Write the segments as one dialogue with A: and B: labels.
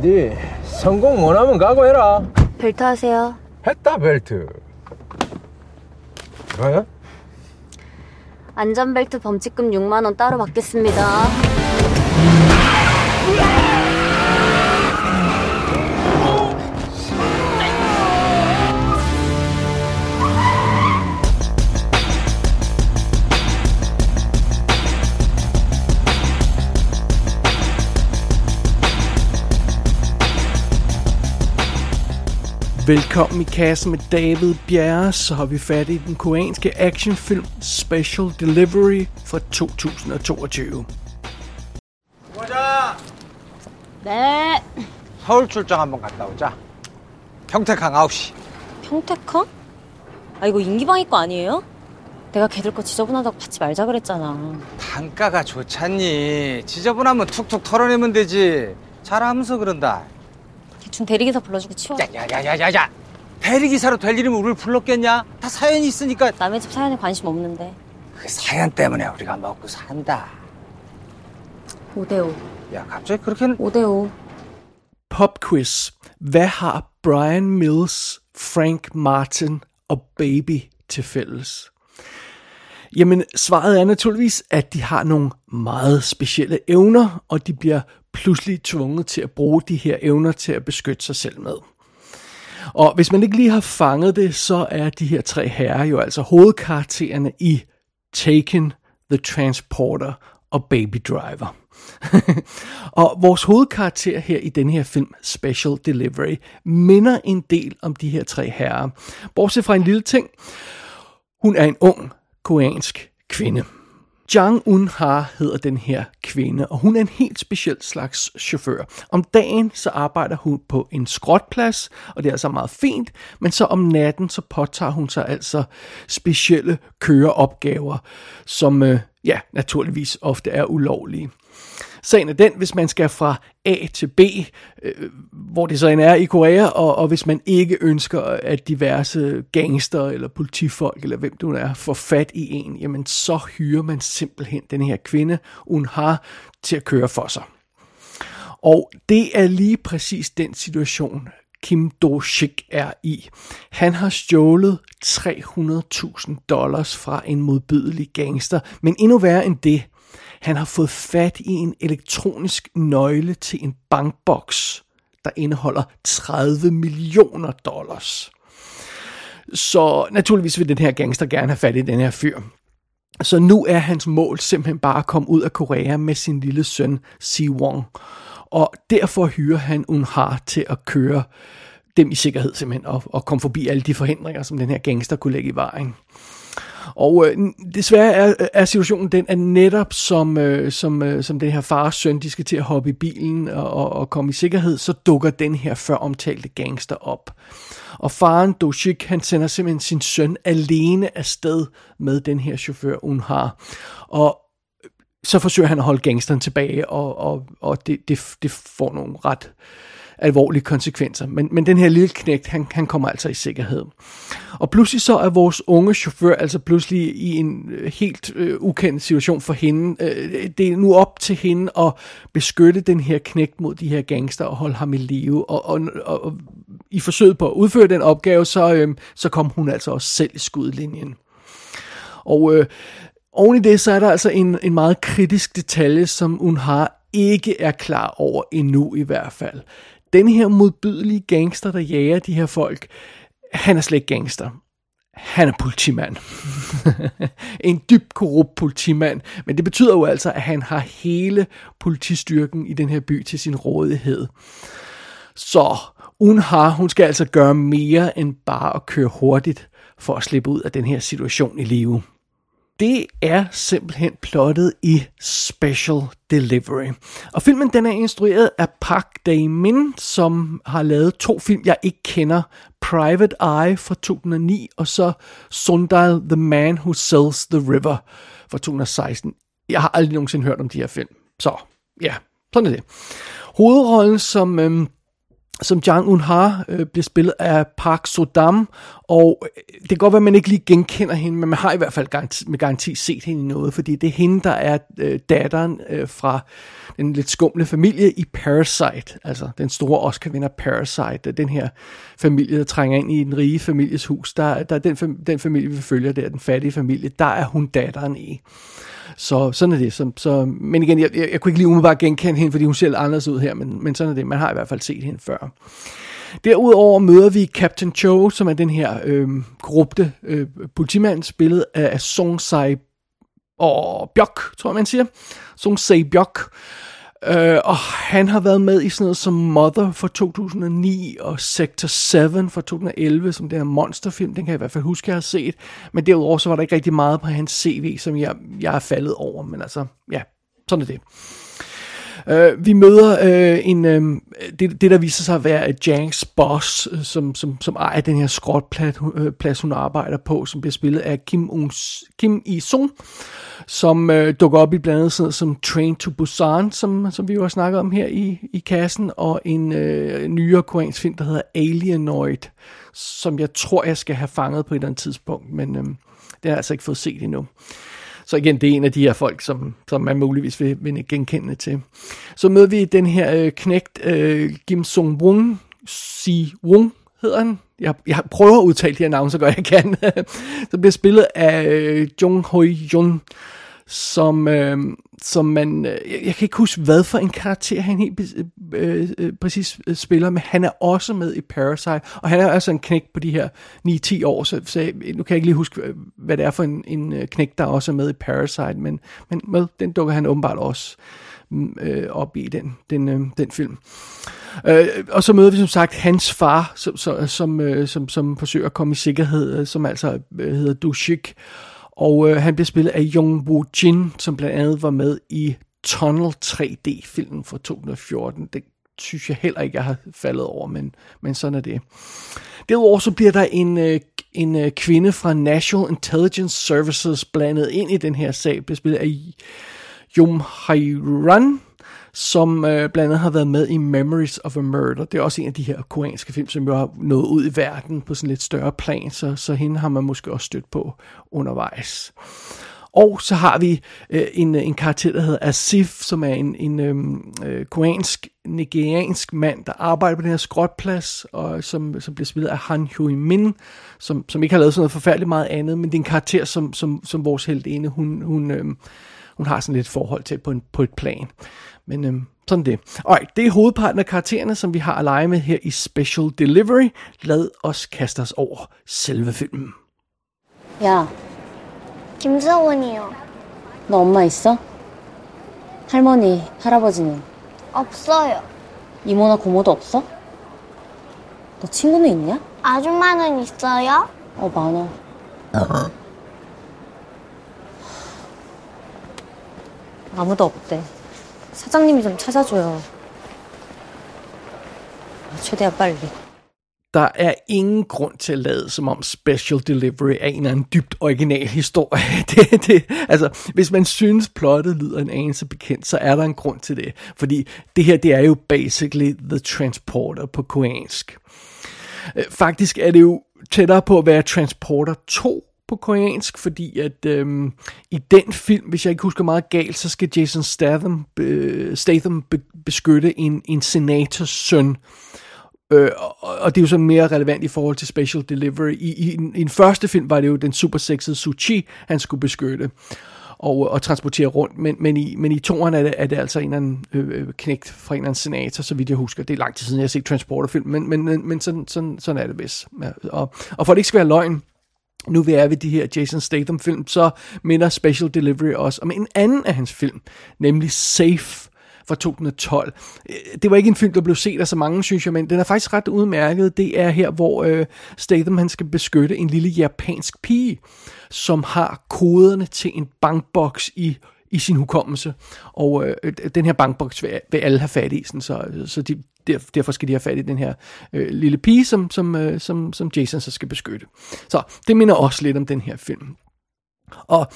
A: 네 성공 원하면 각오해라.
B: 벨트 하세요.
A: 했다 벨트. 뭐야?
B: 안전벨트 범칙금 6만 원 따로 받겠습니다.
C: Velkommen i kassen med David Bjerre, så har vi fat i den koreanske actionfilm Special Delivery fra 2022.
D: 보자.
B: 네.
D: 서울 출장 한번 갔다 오자. 평택항 9시.
B: 평택항? 아 이거 인기방이 거 아니에요? 내가 걔들 거 지저분하다고 받지 말자 그랬잖아.
D: 단가가 좋잖니. 지저분하면 툭툭 털어내면 되지. 잘하면서 그런다.
B: 대충 대리기사 불러주고 치워.
D: 야야야야야야. 대리기사로 될 일이면 우리를 불렀겠냐? 다 사연이 있으니까.
B: 남의 집 사연에 관심 없는데.
D: 그 사연 때문에 우리가 먹고 산다.
B: 5대5.
D: 야 갑자기 그렇게는
B: 5대5.
C: Pop quiz. Hvad har Brian Mills, Frank Martin og Baby til fælles? Jamen, svaret er naturligvis, at de har nogle meget specielle evner, og de bliver pludselig tvunget til at bruge de her evner til at beskytte sig selv med. Og hvis man ikke lige har fanget det, så er de her tre herrer jo altså hovedkaraktererne i Taken, The Transporter og Baby Driver. og vores hovedkarakter her i den her film, Special Delivery, minder en del om de her tre herrer. Bortset fra en lille ting. Hun er en ung koreansk kvinde. Jang Un Ha hedder den her kvinde, og hun er en helt speciel slags chauffør. Om dagen så arbejder hun på en skrotplads, og det er altså meget fint, men så om natten så påtager hun sig altså specielle køreopgaver, som øh, ja, naturligvis ofte er ulovlige. Sagen er den, hvis man skal fra A til B, øh, hvor det så end er i Korea, og, og hvis man ikke ønsker, at diverse gangster eller politifolk, eller hvem du er, får fat i en, jamen så hyrer man simpelthen den her kvinde, hun har til at køre for sig. Og det er lige præcis den situation, Kim Do-shik er i. Han har stjålet 300.000 dollars fra en modbydelig gangster, men endnu værre end det, han har fået fat i en elektronisk nøgle til en bankboks, der indeholder 30 millioner dollars. Så naturligvis vil den her gangster gerne have fat i den her fyr. Så nu er hans mål simpelthen bare at komme ud af Korea med sin lille søn, Si Wong. Og derfor hyrer han Unhar til at køre dem i sikkerhed simpelthen, og, og komme forbi alle de forhindringer, som den her gangster kunne lægge i vejen. Og øh, desværre er, er situationen den, at netop som, øh, som, øh, som den her fars søn, de skal til at hoppe i bilen og, og, og komme i sikkerhed, så dukker den her før omtalte gangster op. Og faren Doshik, han sender simpelthen sin søn alene afsted med den her chauffør, hun har. Og så forsøger han at holde gangsteren tilbage, og, og, og det, det, det får nogle ret alvorlige konsekvenser. Men, men den her lille knægt, han, han kommer altså i sikkerhed. Og pludselig så er vores unge chauffør altså pludselig i en øh, helt øh, ukendt situation for hende. Øh, det er nu op til hende at beskytte den her knægt mod de her gangster og holde ham i live. Og, og, og, og i forsøget på at udføre den opgave, så, øh, så kom hun altså også selv i skudlinjen. Og øh, oven i det, så er der altså en, en meget kritisk detalje, som hun har ikke er klar over endnu i hvert fald den her modbydelige gangster, der jager de her folk, han er slet ikke gangster. Han er politimand. en dybt korrupt politimand. Men det betyder jo altså, at han har hele politistyrken i den her by til sin rådighed. Så hun har, hun skal altså gøre mere end bare at køre hurtigt for at slippe ud af den her situation i live det er simpelthen plottet i Special Delivery. Og filmen den er instrueret af Park Dae-min, som har lavet to film, jeg ikke kender. Private Eye fra 2009, og så Sundial The Man Who Sells the River fra 2016. Jeg har aldrig nogensinde hørt om de her film. Så ja, sådan er det. Hovedrollen som øhm, som Jang Un-ha øh, bliver spillet af Park Sodam, og øh, det kan godt være, at man ikke lige genkender hende, men man har i hvert fald garanti, med garanti set hende i noget, fordi det er hende, der er øh, datteren øh, fra den lidt skumle familie i Parasite, altså den store Oscar-vinder Parasite, øh, den her familie, der trænger ind i den rige families hus, der, der er den, den familie, vi følger der, den fattige familie, der er hun datteren i. Så sådan er det. Så, så, men igen, jeg, jeg, jeg kunne ikke lige umiddelbart genkende hende, fordi hun ser anderledes ud her, men, men sådan er det. Man har i hvert fald set hende før. Derudover møder vi Captain Cho, som er den her øh, korrupte øh, politimand, spillet af Song Sai og Bjok, tror jeg man siger. Song Sai Bjok. Øh, og han har været med i sådan noget som Mother for 2009 og Sector 7 for 2011, som den her monsterfilm, den kan jeg i hvert fald huske, jeg har set. Men derudover så var der ikke rigtig meget på hans CV, som jeg, jeg er faldet over. Men altså, ja, sådan er det. Uh, vi møder uh, en, uh, det, det, der viser sig at være Janks boss, som, som, som ejer den her skrotplads, plads, hun arbejder på, som bliver spillet af Kim, Uns, Kim I-sung, som uh, dukker op i blandt andet sådan som Train to Busan, som, som vi jo har snakket om her i, i kassen, og en uh, nyere koreansk film, der hedder Alienoid, som jeg tror, jeg skal have fanget på et eller andet tidspunkt, men uh, det har jeg altså ikke fået set endnu. Så igen, det er en af de her folk, som, som man muligvis vil, vil genkende til. Så møder vi den her øh, knægt øh, Kim Sung Wung, Si Wung hedder han. Jeg, jeg prøver at udtale de her navne, så godt jeg kan. så bliver spillet af øh, Jung Hoi Jun, som, øh, som man, øh, jeg, jeg kan ikke huske, hvad for en karakter han helt øh, øh, præcis øh, spiller, men han er også med i Parasite, og han er altså en knæk på de her 9-10 år, så, så nu kan jeg ikke lige huske, øh, hvad det er for en, en knæk, der også er med i Parasite, men, men med, den dukker han åbenbart også mm, øh, op i den, den, øh, den film. Øh, og så møder vi som sagt hans far, som, som, som, øh, som, som forsøger at komme i sikkerhed, som altså øh, hedder Dushik, og øh, han bliver spillet af Jung Woo Jin, som blandt andet var med i Tunnel 3D-filmen fra 2014. Det synes jeg heller ikke, jeg har faldet over, men, men sådan er det. Derudover så bliver der en, øh, en øh, kvinde fra National Intelligence Services blandet ind i den her sag, bliver spillet af Yum Hairan, som øh, blandt andet har været med i Memories of a Murder. Det er også en af de her koreanske film, som jo har nået ud i verden på sådan lidt større plan, så, så hende har man måske også stødt på undervejs. Og så har vi øh, en, en karakter, der hedder Asif, som er en, en øhm, øh, koreansk, nigeriansk mand, der arbejder på den her skrotplads, og øh, som, som bliver spillet af Han Hui Min, som, som ikke har lavet sådan noget forfærdeligt meget andet, men det er en karakter, som, som, som vores heldinde, hun, hun, øh, hun har sådan lidt forhold til på, en, på et plan. Men øhm, sådan det. Alright, det er hovedparten af karaktererne, som vi har at lege med her i Special Delivery. Lad os kaste os over selve filmen.
B: 야,
E: 김서원이요.
B: 너 엄마 있어? 할머니, 할아버지는?
E: 없어요.
B: 이모나 고모도 없어? 너 친구는 있냐?
E: 아줌마는 있어요?
B: 어, 많아. 아무도 없대. 사장님이 좀 찾아줘요. 최대한 빨리.
C: Der er ingen grund til at lade som om Special Delivery er en eller anden dybt original historie. Det, det, altså, hvis man synes, plottet lyder en anelse bekendt, så er der en grund til det. Fordi det her, det er jo basically The Transporter på koreansk. Øh, faktisk er det jo tættere på at være Transporter 2 på koreansk, fordi at øhm, i den film, hvis jeg ikke husker meget galt, så skal Jason Statham, øh, Statham be, beskytte en, en senators søn. Øh, og, og det er jo så mere relevant i forhold til Special Delivery. I, i, i den første film var det jo den super sexede Suchi, han skulle beskytte og, og transportere rundt, men, men, i, men i toren er det, er det altså en eller anden øh, øh, knægt fra en eller anden senator, så vidt jeg husker. Det er lang tid siden, jeg har set Transporter-film, men, men, men, men sådan, sådan, sådan er det vist. Ja, og, og for at det ikke skal være løgn, nu vi er ved de her Jason Statham film, så minder Special Delivery også om en anden af hans film, nemlig Safe fra 2012. Det var ikke en film, der blev set af så mange, synes jeg, men den er faktisk ret udmærket. Det er her, hvor øh, Statham han skal beskytte en lille japansk pige, som har koderne til en bankboks i i sin hukommelse. Og øh, den her bankboks vil, vil alle have fat i, sådan, så, så de, der, derfor skal de have fat i den her øh, lille pige, som, som, øh, som, som Jason så skal beskytte. Så det minder også lidt om den her film. Og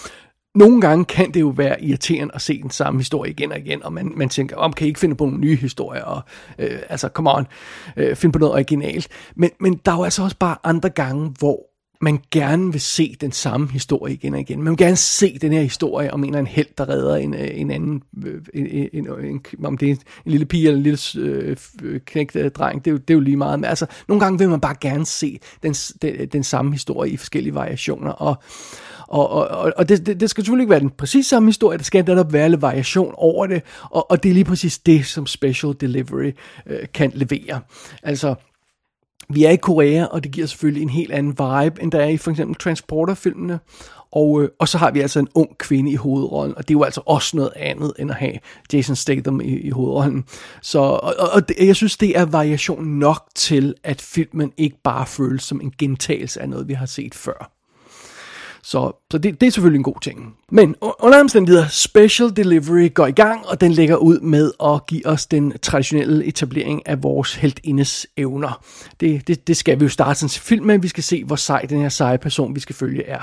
C: nogle gange kan det jo være irriterende at se den samme historie igen og igen, og man, man tænker, om kan I ikke finde på nogle nye historier, og øh, altså, come on, øh, find på noget originalt. Men, men der er jo altså også bare andre gange, hvor man gerne vil se den samme historie igen og igen. Man vil gerne se den her historie om en eller anden held, der redder en, øh, en anden, øh, en, en, en, en, om det er en lille pige eller en lille øh, øh knægt dreng, det er, jo, det er jo lige meget. Men altså, nogle gange vil man bare gerne se den, den, den samme historie i forskellige variationer, og og, og, og det, det, det skal selvfølgelig ikke være den præcis samme historie, der skal netop være lidt variation over det, og, og det er lige præcis det, som Special Delivery øh, kan levere. Altså, vi er i Korea, og det giver selvfølgelig en helt anden vibe, end der er i for eksempel Transporter-filmene. Og, øh, og så har vi altså en ung kvinde i hovedrollen, og det er jo altså også noget andet, end at have Jason Statham i, i hovedrollen. Så, og, og det, jeg synes, det er variation nok til, at filmen ikke bare føles som en gentagelse af noget, vi har set før. Så, så det, det er selvfølgelig en god ting. Men under omstændigheder, Special Delivery går i gang, og den lægger ud med at give os den traditionelle etablering af vores heltindes evner. Det, det, det skal vi jo starte sådan en film med. Vi skal se, hvor sej den her seje person, vi skal følge, er.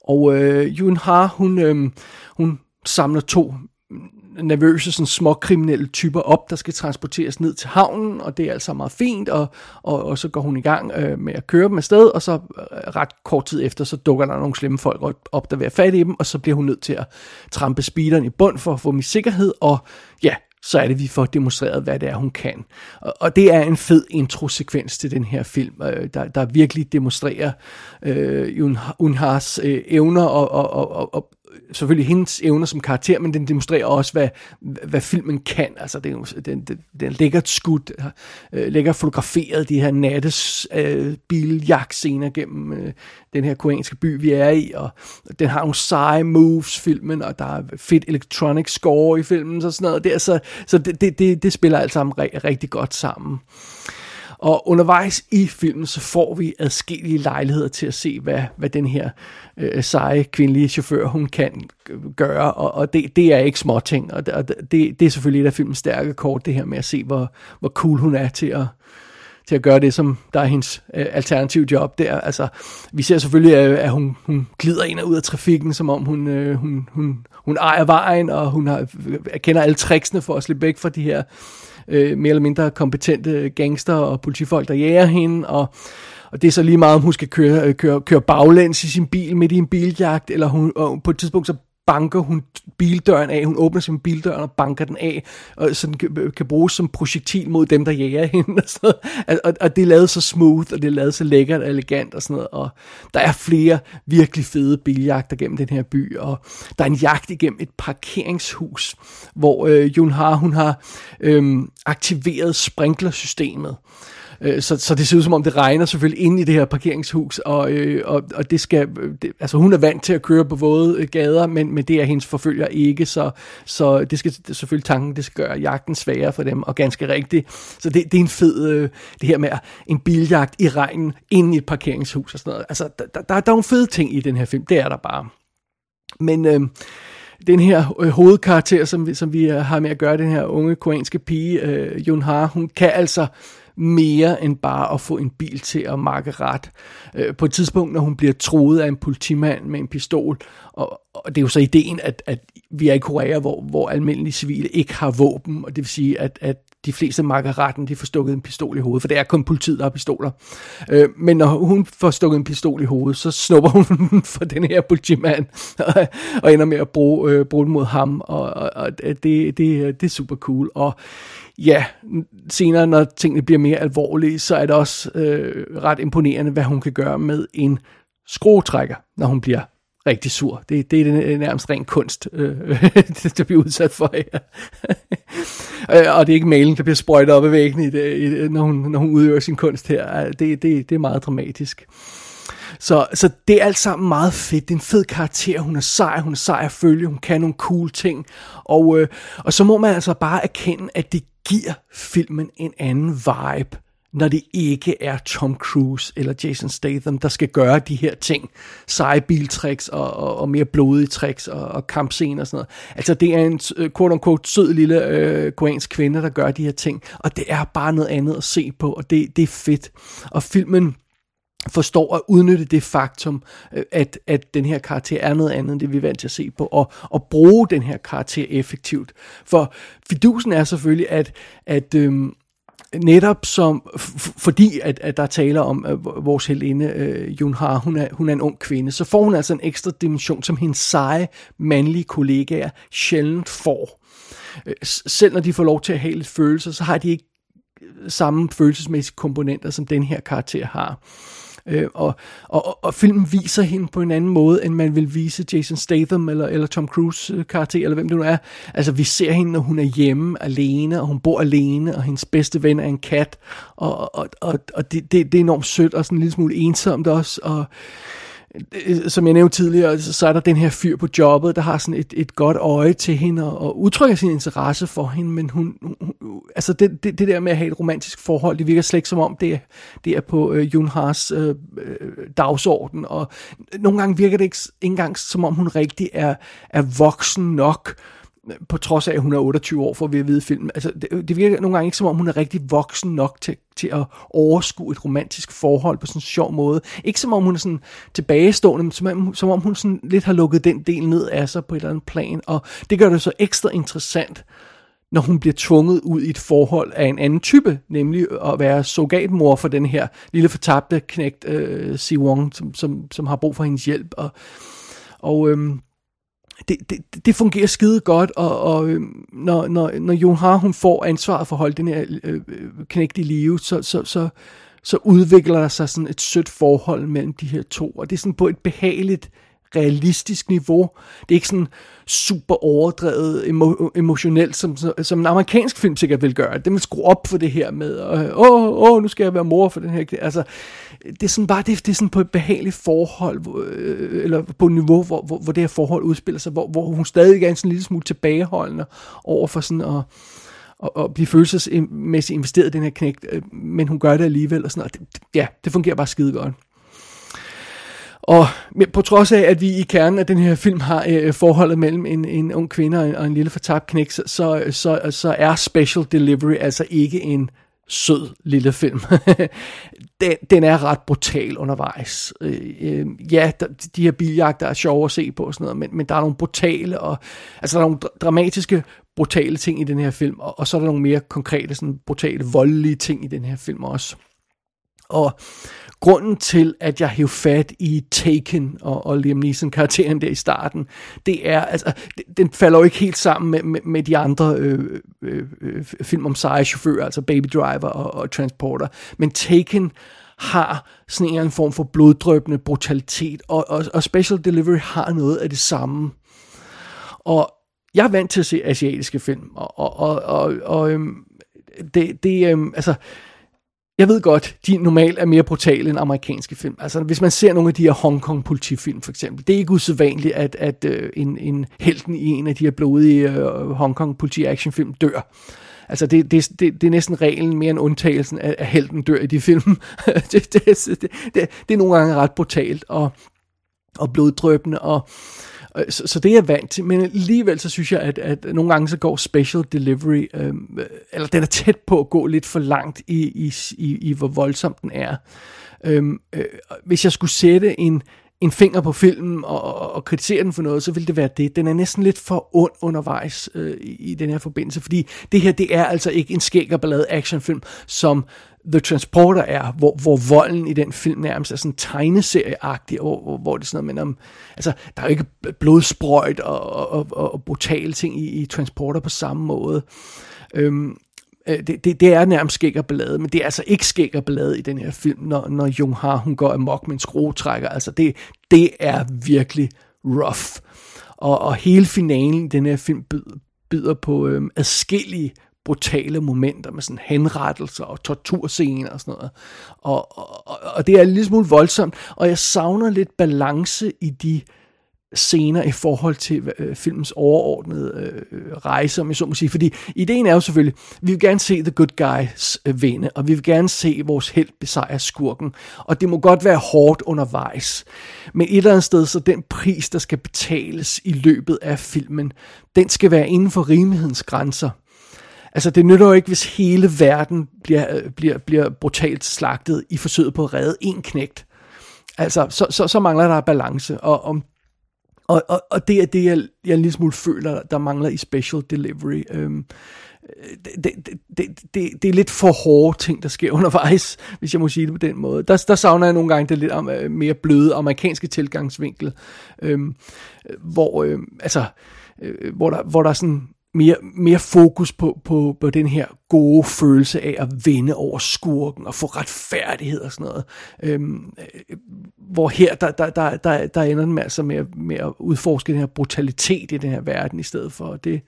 C: Og øh, Yun Ha, hun, øh, hun samler to nervøse, sådan små kriminelle typer op, der skal transporteres ned til havnen, og det er altså meget fint, og, og, og så går hun i gang øh, med at køre dem afsted, og så øh, ret kort tid efter, så dukker der nogle slemme folk op, der vil have fat i dem, og så bliver hun nødt til at trampe speederen i bund for at få dem i sikkerhed, og ja, så er det, vi får demonstreret, hvad det er, hun kan. Og, og det er en fed introsekvens til den her film, øh, der, der virkelig demonstrerer øh, Unhars øh, evner og, og, og, og, selvfølgelig hendes evner som karakter, men den demonstrerer også, hvad, hvad filmen kan. Altså, den, den, den lækkert skudt, øh, lækkert fotograferet, de her nattes øh, biljagtscener gennem øh, den her koreanske by, vi er i, og den har nogle seje moves, filmen, og der er fedt electronic score i filmen, så sådan noget. Det er så, så det, det, det, det spiller alt sammen rigtig godt sammen. Og undervejs i filmen, så får vi adskillige lejligheder til at se, hvad, hvad den her øh, seje kvindelige chauffør, hun kan gøre, og, og det, det er ikke småting. Og, og det, det, det er selvfølgelig et af filmens stærke kort, det her med at se, hvor, hvor cool hun er til at, til at gøre det, som der er hendes øh, alternative job der. Altså, vi ser selvfølgelig, at, at hun, hun glider ind og ud af trafikken, som om hun, øh, hun, hun, hun ejer vejen, og hun har, kender alle tricksene for at slippe væk fra de her øh, mere eller mindre kompetente gangster og politifolk, der jager hende, og, og det er så lige meget, om hun skal køre, øh, køre, køre baglæns i sin bil midt i en biljagt, eller hun, og på et tidspunkt så banker hun bildøren af, hun åbner sin bildøren og banker den af, og så den kan, kan bruges som projektil mod dem, der jager hende. Og, sådan noget. Og, og det er lavet så smooth, og det er lavet så lækkert og elegant og sådan noget. Og der er flere virkelig fede biljagter gennem den her by, og der er en jagt igennem et parkeringshus, hvor øh, Jun Har, hun har øh, aktiveret sprinklersystemet. Øh, så, så det ser ud som om, det regner selvfølgelig inde i det her parkeringshus, og, øh, og, og det skal, øh, det, altså hun er vant til at køre på våde øh, gader, men, men det er hendes forfølger ikke, så, så det skal det selvfølgelig tanken, det skal gøre jagten sværere for dem, og ganske rigtigt. Så det, det er en fed, øh, det her med en biljagt i regnen inde i et parkeringshus og sådan noget. Altså, der, der, der er nogle fede ting i den her film, det er der bare. Men øh, den her øh, hovedkarakter, som, som vi øh, har med at gøre, den her unge koreanske pige, øh, Jun Ha, hun kan altså mere end bare at få en bil til at markere ret. Øh, på et tidspunkt, når hun bliver troet af en politimand med en pistol, og, og det er jo så ideen, at, at vi er i Korea, hvor, hvor almindelige civile ikke har våben, og det vil sige, at, at de fleste markerer retten, de får stukket en pistol i hovedet, for det er kun politiet, der har pistoler. Øh, men når hun får stukket en pistol i hovedet, så snupper hun for den her politimand, og, og ender med at bruge, øh, bruge den mod ham, og, og, og det, det, det er super cool. Og ja, senere når tingene bliver mere alvorlige, så er det også øh, ret imponerende, hvad hun kan gøre med en skruetrækker, når hun bliver rigtig sur. Det, det er nærmest ren kunst, øh, der bliver udsat for her. Øh, og det er ikke malen, der bliver sprøjtet op i væggen, i det, i det, når, hun, når hun udøver sin kunst her. Det, det, det er meget dramatisk. Så, så det er alt sammen meget fedt. Det er en fed karakter. Hun er sej, hun er sej at følge, hun kan nogle cool ting. Og, øh, og så må man altså bare erkende, at det giver filmen en anden vibe, når det ikke er Tom Cruise eller Jason Statham, der skal gøre de her ting. Seje biltricks og, og, og mere blodige tricks og, og kampscener og sådan noget. Altså det er en øh, quote-unquote sød lille øh, koreansk kvinde, der gør de her ting. Og det er bare noget andet at se på, og det, det er fedt. Og filmen forstår at udnytte det faktum, øh, at, at den her karakter er noget andet, end det vi er vant til at se på, og, og bruge den her karakter effektivt. For fidusen er selvfølgelig, at, at øhm, netop som, fordi at, at der taler om øh, vores heldinde, øh, Jun Har, hun er, hun er en ung kvinde, så får hun altså en ekstra dimension, som hendes seje, mandlige kollegaer sjældent får. Øh, selv når de får lov til at have lidt følelser, så har de ikke samme følelsesmæssige komponenter, som den her karakter har. Øh, Øh, og, og, og filmen viser hende på en anden måde, end man vil vise Jason Statham eller, eller Tom Cruise øh, karakter, eller hvem det nu er. Altså, vi ser hende, når hun er hjemme alene, og hun bor alene, og hendes bedste ven er en kat, og, og, og, og det, det, det er enormt sødt, og sådan en lille smule ensomt også, og Øh, som jeg nævnte tidligere, så er der den her fyr på jobbet, der har sådan et, et godt øje til hende, og, og udtrykker sin interesse for hende, men hun, hun altså det, det, det der med at have et romantisk forhold, det virker slet ikke som om, det er, det er på øh, Junhars øh, øh, dagsorden, og nogle gange virker det ikke, ikke engang som om hun rigtig er, er voksen nok, på trods af, at hun er 28 år, for vi at vide filmen. Altså, det, det virker nogle gange ikke, som om hun er rigtig voksen nok til, til at overskue et romantisk forhold på sådan en sjov måde. Ikke som om hun er sådan tilbagestående, men som, om- som om hun sådan lidt har lukket den del ned af sig på et eller andet plan. Og det gør det så ekstra interessant, når hun bliver tvunget ud i et forhold af en anden type, nemlig at være surrogatmor for den her lille fortabte knægt øh, Si Wong, som, som, som har brug for hendes hjælp. Og, og øhm, det, det, det fungerer skide godt, og, og øhm, når, når, når Jon Har, hun får ansvaret for at holde den her øh, øh, knægt i live, så, så, så, så udvikler der sig sådan et sødt forhold mellem de her to, og det er sådan på et behageligt, realistisk niveau. Det er ikke sådan super overdrevet emo, emotionelt, som, som en amerikansk film sikkert vil gøre. Det vil skrue op for det her med, åh, åh, åh, nu skal jeg være mor for den her. Altså, det er sådan bare, det, det er sådan på et behageligt forhold, hvor, øh, eller på et niveau, hvor, hvor, hvor det her forhold udspiller sig, hvor, hvor hun stadig er en sådan lille smule tilbageholdende over for sådan at, at, blive følelsesmæssigt investeret i den her knægt, øh, men hun gør det alligevel, og sådan, og det, ja, det fungerer bare skide godt. Og på trods af, at vi i kernen af den her film har øh, forholdet mellem en, en ung kvinde og en, og en lille fortabt knæk, så, så, så, så er Special Delivery altså ikke en sød lille film. den, den er ret brutal undervejs. Øh, øh, ja, der, de her biljagter er sjove at se på og sådan noget, men, men der er nogle brutale og altså der er nogle dramatiske brutale ting i den her film, og, og så er der nogle mere konkrete sådan brutale voldelige ting i den her film også. Og grunden til, at jeg hævde fat i Taken og, og Liam Neeson karakteren der i starten, det er, altså, den falder jo ikke helt sammen med, med, med de andre øh, øh, øh film om seje chauffører, altså Baby Driver og, og Transporter. Men Taken har sådan en eller anden form for bloddrøbende brutalitet, og, og, og Special Delivery har noget af det samme. Og jeg er vant til at se asiatiske film, og, og, og, og, og øhm, det, det øhm, altså, jeg ved godt, de normalt er mere brutale end amerikanske film. Altså, hvis man ser nogle af de her Hong Kong politifilm, for eksempel, det er ikke usædvanligt, at, at øh, en, en helten i en af de her blodige øh, Hong Kong politi-actionfilm dør. Altså, det, det, det, det er næsten reglen mere end undtagelsen, at, at helten dør i de film. det, det, det, det, det er nogle gange ret brutalt og, og bloddrøbende, og Øh, så, så det er jeg vant til, men alligevel så synes jeg, at, at nogle gange så går special delivery, øh, eller den er tæt på at gå lidt for langt i, i, i, i hvor voldsom den er. Øh, øh, hvis jeg skulle sætte en, en finger på filmen og, og, og kritisere den for noget, så ville det være det. Den er næsten lidt for ond undervejs øh, i, i den her forbindelse, fordi det her, det er altså ikke en skæg og ballade actionfilm, som The Transporter er, hvor, hvor volden i den film nærmest er sådan tegneserieagtig, hvor, hvor, hvor det er sådan noget, men om, altså, der er jo ikke blodsprøjt og, og, og, og brutale ting i, i Transporter på samme måde. Øhm, øh, det, det, det er nærmest skæg og ballade, men det er altså ikke skæg og ballade i den her film, når, når Jung Har, hun går amok med en skruetrækker. Altså det, det er virkelig rough. Og, og hele finalen i den her film byder, byder på øhm, adskillige brutale momenter med sådan henrettelser og torturscener og sådan noget. Og, og, og- det er en lille smule voldsomt, og jeg savner lidt balance i de scener i forhold til øh, filmens overordnede øh, rejse, om jeg så må sige. Fordi ideen er jo selvfølgelig, vi vil gerne se The Good Guys øh, vinde, og vi vil gerne se vores held besejre skurken. Og det må godt være hårdt undervejs. Men et eller andet sted, så den pris, der skal betales i løbet af filmen, den skal være inden for rimelighedens grænser. Altså, det nytter jo ikke, hvis hele verden bliver, øh, bliver, bliver brutalt slagtet i forsøget på at redde en knægt. Altså, så, så, så mangler der balance, og, og, og, og, og det er det, jeg, jeg en lille smule føler, der mangler i special delivery. Øhm, det, det, det, det, det er lidt for hårde ting, der sker undervejs, hvis jeg må sige det på den måde. Der, der savner jeg nogle gange det lidt om, øh, mere bløde amerikanske tilgangsvinkel, øhm, hvor, øhm, altså, øh, hvor, der, hvor der er sådan mere, mere fokus på, på, på den her gode følelse af at vinde over skurken og få retfærdighed og sådan noget. Øhm, øh, hvor her, der, der, der, der, der ender den altså med, med at udforske den her brutalitet i den her verden i stedet for. Det,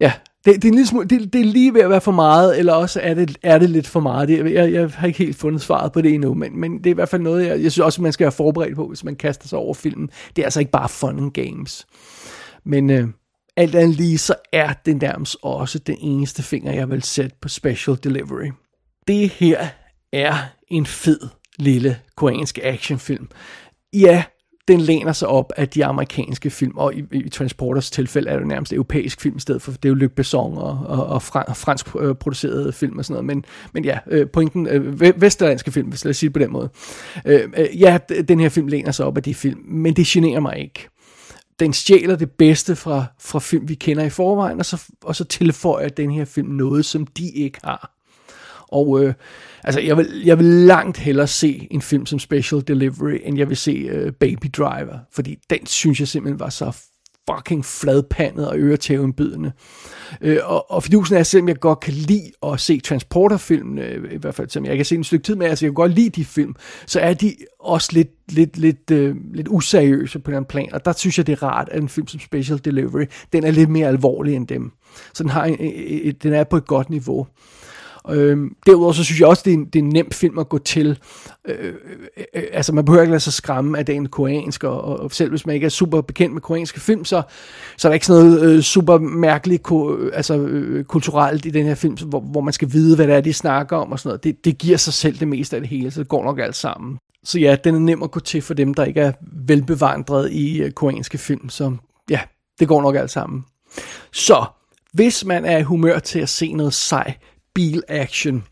C: ja, det, det, er en lille smule, det, det er lige ved at være for meget, eller også er det, er det lidt for meget. Det, jeg, jeg har ikke helt fundet svaret på det endnu, men, men det er i hvert fald noget, jeg, jeg synes også, man skal være forberedt på, hvis man kaster sig over filmen. Det er altså ikke bare fun and games. Men øh, alt andet lige, så er det nærmest også den eneste finger, jeg vil sætte på special delivery. Det her er en fed lille koreansk actionfilm. Ja, den læner sig op af de amerikanske film, og i, i Transporters tilfælde er det nærmest europæisk film i stedet for, det er jo Luc Besson og, og, og fransk øh, producerede film og sådan noget, men, men ja, øh, pointen, øh, vesterlandske film, hvis jeg sige det på den måde. Øh, øh, ja, den her film læner sig op af de film, men det generer mig ikke den stjæler det bedste fra, fra film, vi kender i forvejen, og så, og så tilføjer den her film noget, som de ikke har. Og øh, altså, jeg vil, jeg vil langt hellere se en film som Special Delivery, end jeg vil se øh, Baby Driver, fordi den synes jeg simpelthen var så fucking fladpandet og øretævenbydende. Øh, og, og fidusen er, selvom jeg godt kan lide at se transporterfilm, øh, i hvert fald som jeg kan se en stykke tid med, altså jeg kan godt lide de film, så er de også lidt, lidt, lidt, øh, lidt useriøse på den plan, og der synes jeg, det er rart, at en film som Special Delivery, den er lidt mere alvorlig end dem. Så den, har en, den er på et godt niveau. Øhm, derudover så synes jeg også, det er, en, det er en nem film at gå til. Øh, øh, øh altså man behøver ikke lade sig skræmme af den koreansk, og, og selv hvis man ikke er super bekendt med koreanske film, så, så er der ikke sådan noget øh, super mærkeligt ko, øh, altså, øh, kulturelt i den her film, hvor, hvor man skal vide, hvad det er, de snakker om og sådan noget. Det, det giver sig selv det meste af det hele, så det går nok alt sammen. Så ja, den er nem at gå til for dem, der ikke er velbevandret i øh, koreanske film, så ja, det går nok alt sammen. Så, hvis man er i humør til at se noget sej bil-action.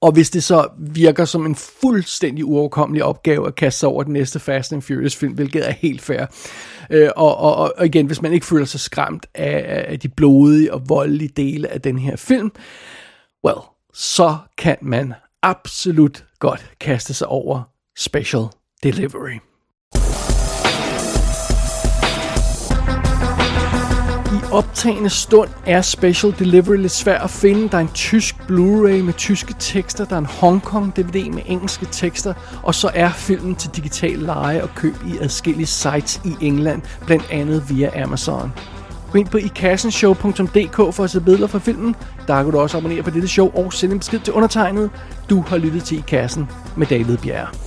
C: Og hvis det så virker som en fuldstændig uoverkommelig opgave at kaste sig over den næste Fast and Furious film, hvilket er helt fair. Øh, og, og, og igen, hvis man ikke føler sig skræmt af, af de blodige og voldelige dele af den her film, well, så kan man absolut godt kaste sig over Special Delivery. Optagende stund er Special Delivery lidt svær at finde. Der er en tysk Blu-ray med tyske tekster, der er en Hong Kong DVD med engelske tekster, og så er filmen til digital leje og køb i adskillige sites i England, blandt andet via Amazon. Gå ind på ikassenshow.dk for at se billeder fra filmen. Der kan du også abonnere på dette show og sende en besked til undertegnet. Du har lyttet til I Kassen med David Bjerre.